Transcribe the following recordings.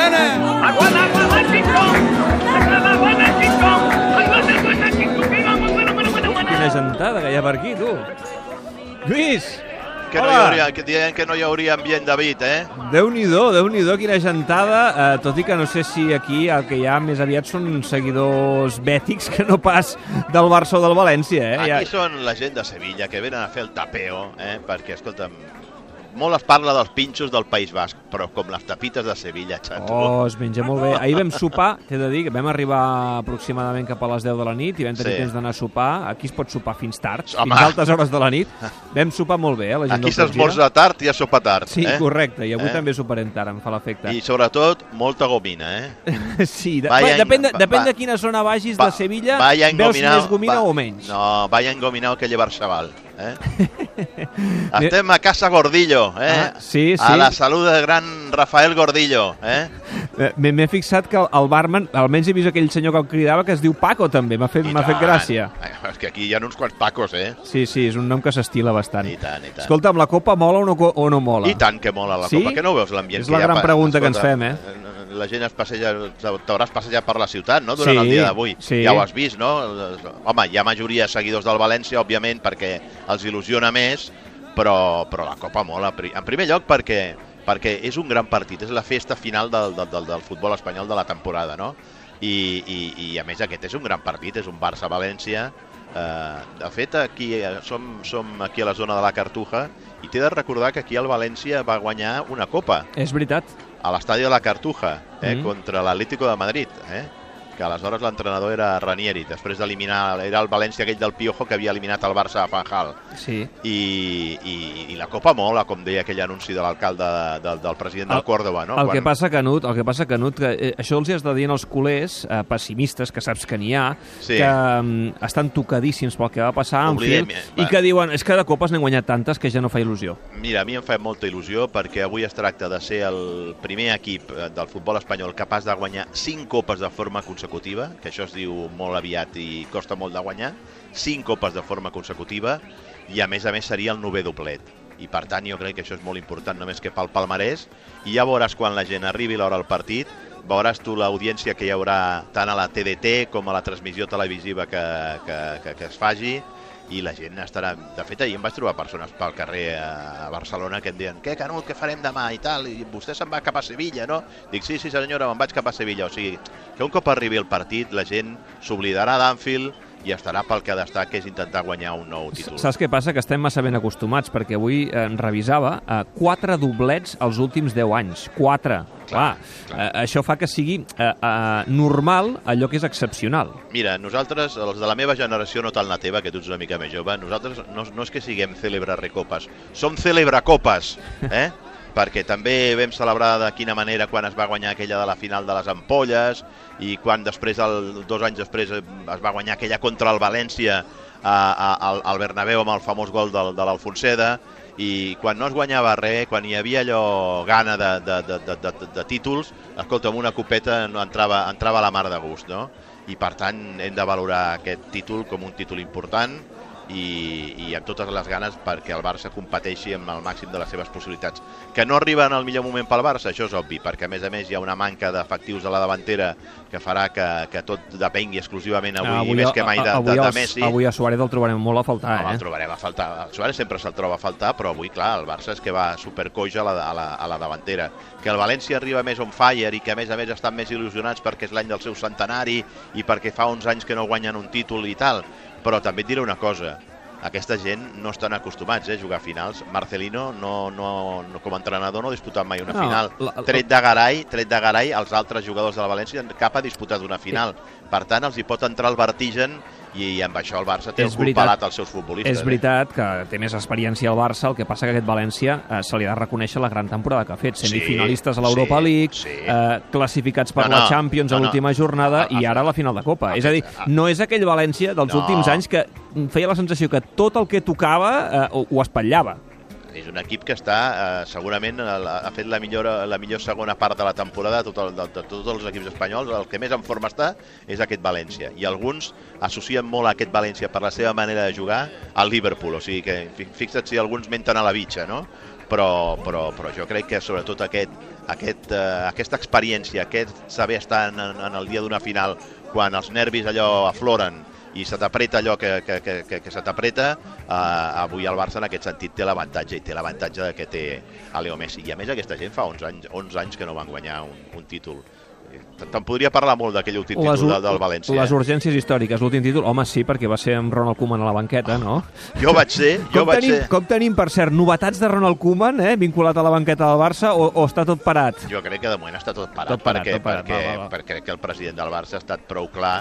Diana! Aguanta. Quina gentada que hi ha per aquí, tu. Lluís! Que no hi Hola. hauria, que deien que no hi hauria ambient David, eh? Déu-n'hi-do, déu nhi déu quina gentada, eh, tot i que no sé si aquí el que hi ha més aviat són seguidors bètics que no pas del Barça o del València, eh? Aquí són la gent de Sevilla que venen a fer el tapeo, eh? perquè, escolta'm, molt es parla dels pinxos del País Basc, però com les tapites de Sevilla, xato. Oh, es menja molt bé. Ahir vam sopar, t'he de dir, vam arribar aproximadament cap a les 10 de la nit i vam tenir Sí. temps d'anar a sopar. Aquí es pot sopar fins tard, Home. fins altes hores de la nit. Vam sopar molt bé, eh, la gent Aquí s'esmorza tard i a sopa tard. Sí, eh? correcte, i avui Eh? també soparem tard, em fa l'efecte. I sobretot, molta gomina, eh? Sí, de, Vaya va, depèn, de, depèn va- de quina zona vagis Va- de Sevilla, veus més gomina va- o menys. No, vaya engominao que llevar xaval. Eh? Estem a Casa Gordillo, eh? Ah, sí, sí. A la salut del gran Rafael Gordillo, eh? Eh, M'he fixat que el, barman, almenys he vist aquell senyor que el cridava, que es diu Paco també, m'ha fet, m'ha fet gràcia. Eh, És que aquí hi ha uns quants pacos, eh? Sí, sí, és un nom que s'estila bastant. I tant, i tant. Escolta'm, la copa mola o no, o no mola? I tant que mola la Sí? Copa, que no veus l'ambient És que la hi ha gran pregunta que ens escolta, fem, eh? La gent es passeja, t'hauràs passejat per la ciutat, no?, durant Sí, el dia d'avui. sí. Ja ho has vist, no? Home, hi ha majoria de seguidors del València, òbviament, perquè els il·lusiona més, però, però la Copa mola. En primer lloc perquè, perquè és un gran partit, és la festa final del, del, del, del futbol espanyol de la temporada, no? I, i, i a més aquest és un gran partit, és un Barça-València. Eh, de fet, aquí eh, som, som aquí a la zona de la Cartuja i t'he de recordar que aquí el València va guanyar una copa És veritat. a l'estadi de la Cartuja eh, Mhm. contra l'Atlético de Madrid, eh? Que aleshores l'entrenador era Ranieri, després d'eliminar, era el València aquell del Piojo que havia eliminat el Barça a Fanjal. Sí. I, i, i la Copa mola, com deia aquell anunci de l'alcalde de, del, del president del El- Córdoba, no? El que passa, Canut, el que passa, Canut, que eh, això els hi has de dir als culers eh, pessimistes, que saps que n'hi ha, Sí. que mm, estan tocadíssims pel que va passar Oblidem, Anfield, eh, va. i que diuen, és que de copes n'hem guanyat tantes que ja no fa il·lusió. Mira, a mi em fa molta il·lusió perquè avui es tracta de ser el primer equip eh, del futbol espanyol capaç de guanyar 5 copes de forma consecutiva, que això es diu molt aviat i costa molt de guanyar, 5 copes de forma consecutiva i a més a més seria el novè doblet. I per tant jo crec que això és molt important només que pel palmarès i ja veuràs quan la gent arribi l'hora del partit veuràs tu l'audiència que hi haurà tant a la TDT com a la transmissió televisiva que, que, que, que es faci i la gent estarà... De fet, ahir em vaig trobar persones pel carrer a Barcelona que em deien què, Canut, què farem demà i tal, i vostè se'n va cap a Sevilla, no? Dic, sí, sí, senyora, me'n vaig cap a Sevilla. O sigui, que un cop arribi el partit, la gent s'oblidarà d'Anfield i estarà pel que ha d'estar, que és intentar guanyar un nou títol. Saps què passa? Que estem massa ben acostumats, perquè avui eh, en revisava eh, quatre doblets els últims 10 anys. Quatre. Clar, clar. Eh, això fa que sigui eh, eh, normal allò que és excepcional. Mira, nosaltres, els de la meva generació, no tal la teva, que tu ets una mica més jove, nosaltres no, no és que siguem cèlebre recopes, som celebracopes, eh? Perquè també vam celebrar de quina manera quan es va guanyar aquella de la final de les ampolles i quan després, el, dos anys després, es va guanyar aquella contra el València a, al Bernabéu amb el famós gol del, de l'Alfonseda i quan no es guanyava res, quan hi havia allò gana de, de, de, de, de, de títols, escolta, amb una copeta no entrava, entrava a la mar de gust, no? I per tant hem de valorar aquest títol com un títol important i, i amb totes les ganes perquè el Barça competeixi amb el màxim de les seves possibilitats. Que no arriba en el millor moment pel Barça, això és obvi, perquè a més a més hi ha una manca d'efectius a la davantera que farà que, que tot depengui exclusivament avui, i més que mai de, avui, de, de Messi. Avui a Suárez el trobarem molt a faltar, No, eh? el trobarem a faltar. El Suárez sempre se'l troba a faltar, però avui, clar, el Barça és que va supercoix a la, a, la, a la davantera. Que el València arriba més on fire i que, a més a més, estan més il·lusionats perquè és l'any del seu centenari i perquè fa uns anys que no guanyen un títol i tal. Però també et diré una cosa, aquesta gent no estan acostumats eh, a jugar a finals. Marcelino, no, no, no, com a entrenador, no ha disputat mai una No, final. la- la- Tret de Garay, tret de Garay, els altres jugadors de la València cap ha disputat una final. Per tant, els hi pot entrar el vertigen i amb això el Barça té És el cul veritat. pelat als seus futbolistes. És veritat que té més experiència al Barça, el que passa que aquest València eh, se li ha de reconèixer la gran temporada que ha fet, semifinalistes a l'Europa sí, League, sí. eh, classificats per No, la no, Champions no, a no. l'última jornada Ah, i ah, ara a la final de Copa. ah, és a dir, no és aquell València dels No. últims anys que feia la sensació que tot el que tocava eh, ho, ho espatllava. És un equip que està, eh, segurament, ha fet la millor, la millor segona part de la temporada de, tot el, de, de tots els equips espanyols. El que més en forma està és aquest València. I alguns associen molt a aquest València per la seva manera de jugar al Liverpool. O sigui que fi- fixa't si alguns menten a la bitxa, no? però, però, però jo crec que sobretot aquest, aquest, eh, aquesta experiència, aquest saber estar en, en el dia d'una final quan els nervis allò afloren i se t'apreta allò que, que, que, que, que se t'apreta, eh, avui el Barça en aquest sentit té l'avantatge i té l'avantatge que té a Leo Messi. I a més aquesta gent fa 11 anys, 11 anys que no van guanyar un, un títol. Te'n podria parlar molt d'aquell últim Les, títol ur- del, del València. les eh? urgències històriques, l'últim títol, home, sí, perquè va ser amb Ronald Koeman a la banqueta, no? Jo vaig ser, jo Com vaig tenim, ser... com tenim, per cert, novetats de Ronald Koeman, eh, vinculat a la banqueta del Barça, o, o està tot parat? Jo crec que de moment està tot parat, Tot parat, perquè, tot parat, perquè, va, va, va. perquè crec que el president del Barça ha estat prou clar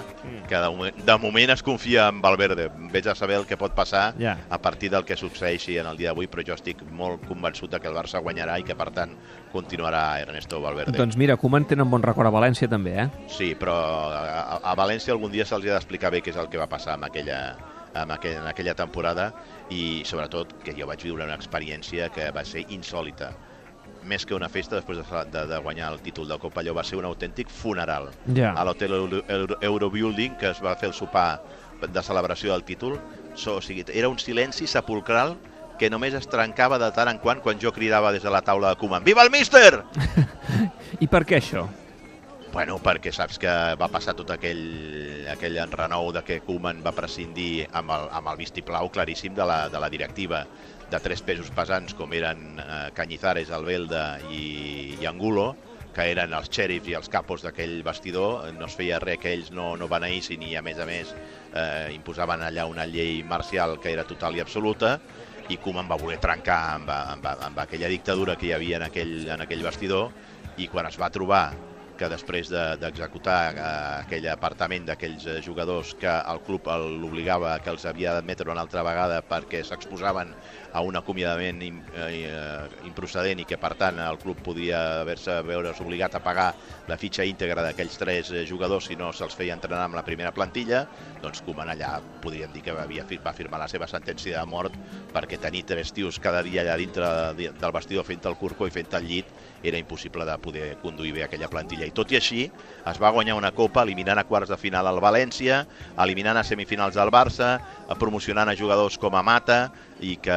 que de moment, de moment es confia en Valverde. Vés a saber el que pot passar Ja. a partir del que succeeixi en el dia d'avui, però jo estic molt convençut de que el Barça guanyarà i que, per tant, continuarà Ernesto Valverde. Doncs mira, Koeman tenen bon record a València també, eh? Sí, però a, a- València algun dia se'ls ha d'explicar bé què és el que va passar amb aquella, amb aquell, en aquella temporada i sobretot que jo vaig viure una experiència que va ser insòlita més que una festa després de, de, de guanyar el títol de Copa, allò va ser un autèntic funeral Ja. a l'hotel Euro, Euro, Eurobuilding que es va fer el sopar de celebració del títol so, o sigui, era un silenci sepulcral que només es trencava de tant en quant quan jo cridava des de la taula de Koeman Viva el míster! I per què això? Bueno, perquè saps que va passar tot aquell, aquell enrenou de que Koeman va prescindir amb el, amb el vistiplau claríssim de la, de la directiva de tres pesos pesants com eren eh, Cañizares, Albelda i, i Angulo, que eren els xèrifs i els capos d'aquell vestidor, no es feia res que ells no, no beneïssin i a més a més eh, imposaven allà una llei marcial que era total i absoluta i Koeman va voler trencar amb, amb, amb aquella dictadura que hi havia en aquell, en aquell vestidor i quan es va trobar que després de- d'executar de, uh, aquell apartament d'aquells eh, jugadors que el club l'obligava que els havia d'admetre una altra vegada perquè s'exposaven a un acomiadament im, eh, eh, improcedent i que per tant el club podia haver-se veure's obligat a pagar la fitxa íntegra d'aquells tres eh, jugadors si no se'ls feia entrenar amb la primera plantilla, doncs Koeman allà podríem dir que havia, va firmar la seva sentència de mort perquè tenir tres tios cada dia allà dintre de- del vestidor fent el curco i fent el llit era impossible de poder conduir bé aquella plantilla. I tot i així, es va guanyar una copa eliminant a quarts de final al València, eliminant a semifinals al Barça, eh, promocionant a jugadors com a Mata, i que,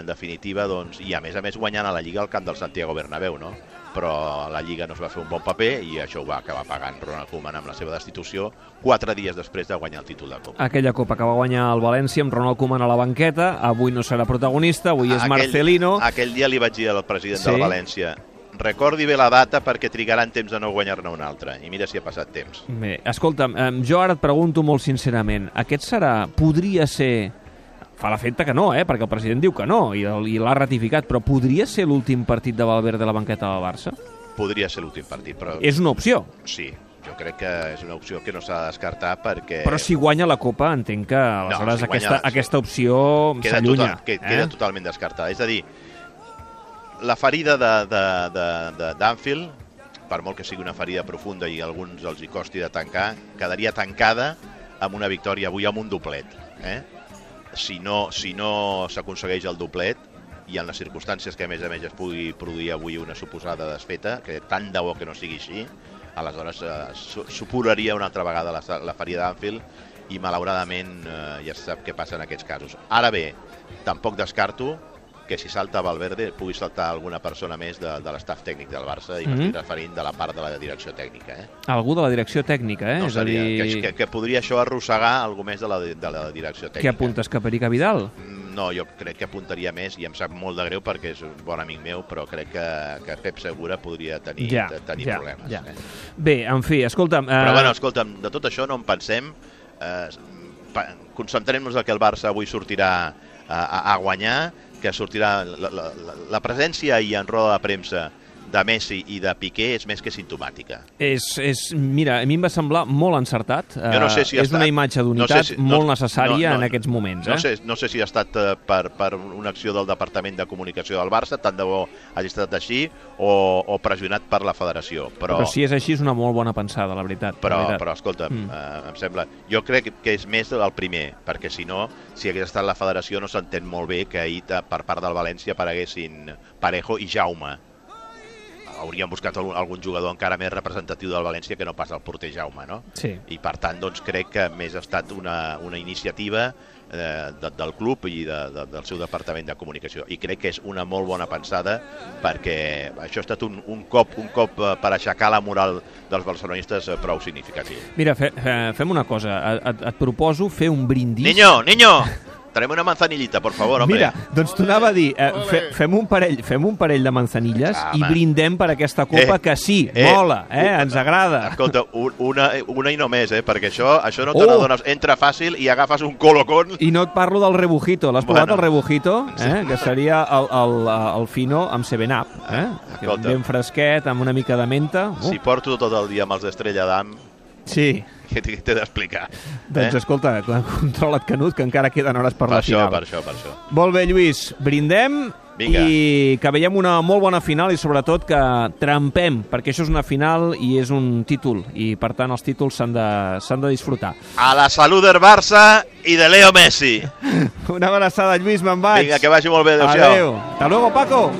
en definitiva, doncs, i a més a més guanyant a la Lliga al camp del Santiago Bernabéu, no? però la Lliga no es va fer un bon paper i això ho va acabar pagant Ronald Koeman amb la seva destitució quatre dies després de guanyar el títol de Copa. Aquella copa que va guanyar el València amb Ronald Koeman a la banqueta, avui no serà protagonista, avui és Marcelino. Aquell dia li vaig dir al president Sí. del València recordi bé la data perquè trigaran temps a no guanyar-ne una altra. I mira si ha passat temps. Bé, escolta'm, jo ara et pregunto molt sincerament, aquest serà, podria ser, fa l'efecte que no, eh, perquè el president diu que no, i, i l'ha ratificat, però podria ser l'últim partit de Valverde a la banqueta del Barça? Podria ser l'últim partit, però És una opció, sí, jo crec que és una opció que no s'ha de descartar perquè però si guanya la Copa entenc que aleshores si guanya aquesta, aquesta opció queda, s'allunya. total, que, eh? queda totalment descartada. És a dir, la ferida de- de- de- de- d'Anfield, per molt que sigui una ferida profunda i alguns els hi costi de tancar, quedaria tancada amb una victòria avui amb un doblet. Eh? Si no, si no s'aconsegueix el doblet, i en les circumstàncies que a més a més es pugui produir avui una suposada desfeta, que tant de bo que no sigui així, aleshores eh, su- supuraria una altra vegada la, la ferida d'Anfield i malauradament eh, ja sap què passa en aquests casos. Ara bé, tampoc descarto que si salta Valverde pugui saltar alguna persona més de, de l'estaf tècnic del Barça i Mhm. m'estic referint de la part de la direcció tècnica. Eh? Algú de la direcció tècnica, eh? No és a dir, que, que, que podria això arrossegar algú més de la, de la direcció tècnica. què apuntes, que Perica Vidal? Mm, No, jo crec que apuntaria més i em sap molt de greu perquè és un bon amic meu, però crec que, que Pep Segura podria tenir, Ja, te- tenir ja, problemes. ja. Eh? Bé, en fi, escolta'm... Però eh, bueno, escolta'm, de tot això no en pensem. Eh, Concentrem-nos que el Barça avui sortirà a, a, a guanyar, que sortirà la, la, la, presència i en roda de premsa de Messi i de Piqué és més que simptomàtica. És, és, mira, a mi em va semblar molt encertat. Jo no sé si ha és una estat- imatge no d'unitat sé si- molt no- necessària no- no- en aquests moments. No eh? sé, no sé si ha estat eh, per, per una acció del Departament de Comunicació del Barça, tant de bo hagi estat així, o, o pressionat per la federació. Però, Però si és així, és una molt bona pensada, la veritat. però, la veritat. però escolta'm, Mm. eh, em sembla... Jo crec que és més el primer, perquè si no, si hagués estat la federació no s'entén molt bé que ahir eh, per part del València apareguessin Parejo i Jaume. Hauríem buscat algun, algun jugador encara més representatiu del València que no pas el porter Jaume, no? Sí. I per tant, doncs, crec que més ha estat una, una iniciativa eh, de, del club i de, de, del seu departament de comunicació. I crec que és una molt bona pensada perquè això ha estat un, un cop, un cop eh, per aixecar la moral dels barcelonistes eh, prou significatiu. Mira, fe, fe, fem una cosa. Et, et proposo fer un brindis... Niño, niño! Traiem una manzanillita, por favor, hombre. Mira, doncs t'ho anava a dir, eh, fe, fem, un parell, fem un parell de manzanilles Ah, i home. brindem per aquesta copa Eh, que sí, eh, mola, eh, ens agrada. Escolta, un, una, una i no més, eh? perquè això, això no te Oh! n'adones. Entra fàcil i agafes un colocón. I no et parlo del rebujito. L'has provat Bueno. el rebujito? Eh? Que seria el, el, el fino amb 7-Up. Eh? Que Escolta. Ben fresquet, amb una mica de menta. Uh, Si porto tot el dia amb els d'Estrella d'Am, Sí. què t'he d'explicar? Doncs escolta, controla't, Canut, que encara queden hores per, Per la això, final. per això, per això. Molt bé, Lluís, brindem Vinga. i que veiem una molt bona final i sobretot que trempem, perquè això és una final i és un títol, i per tant els títols s'han de, de disfrutar. A la salut del Barça i de Leo Messi. Una abraçada, Lluís, me'n vaig. Vinga, que vagi molt bé. Adéu-siau. Adéu. Hasta luego, Paco.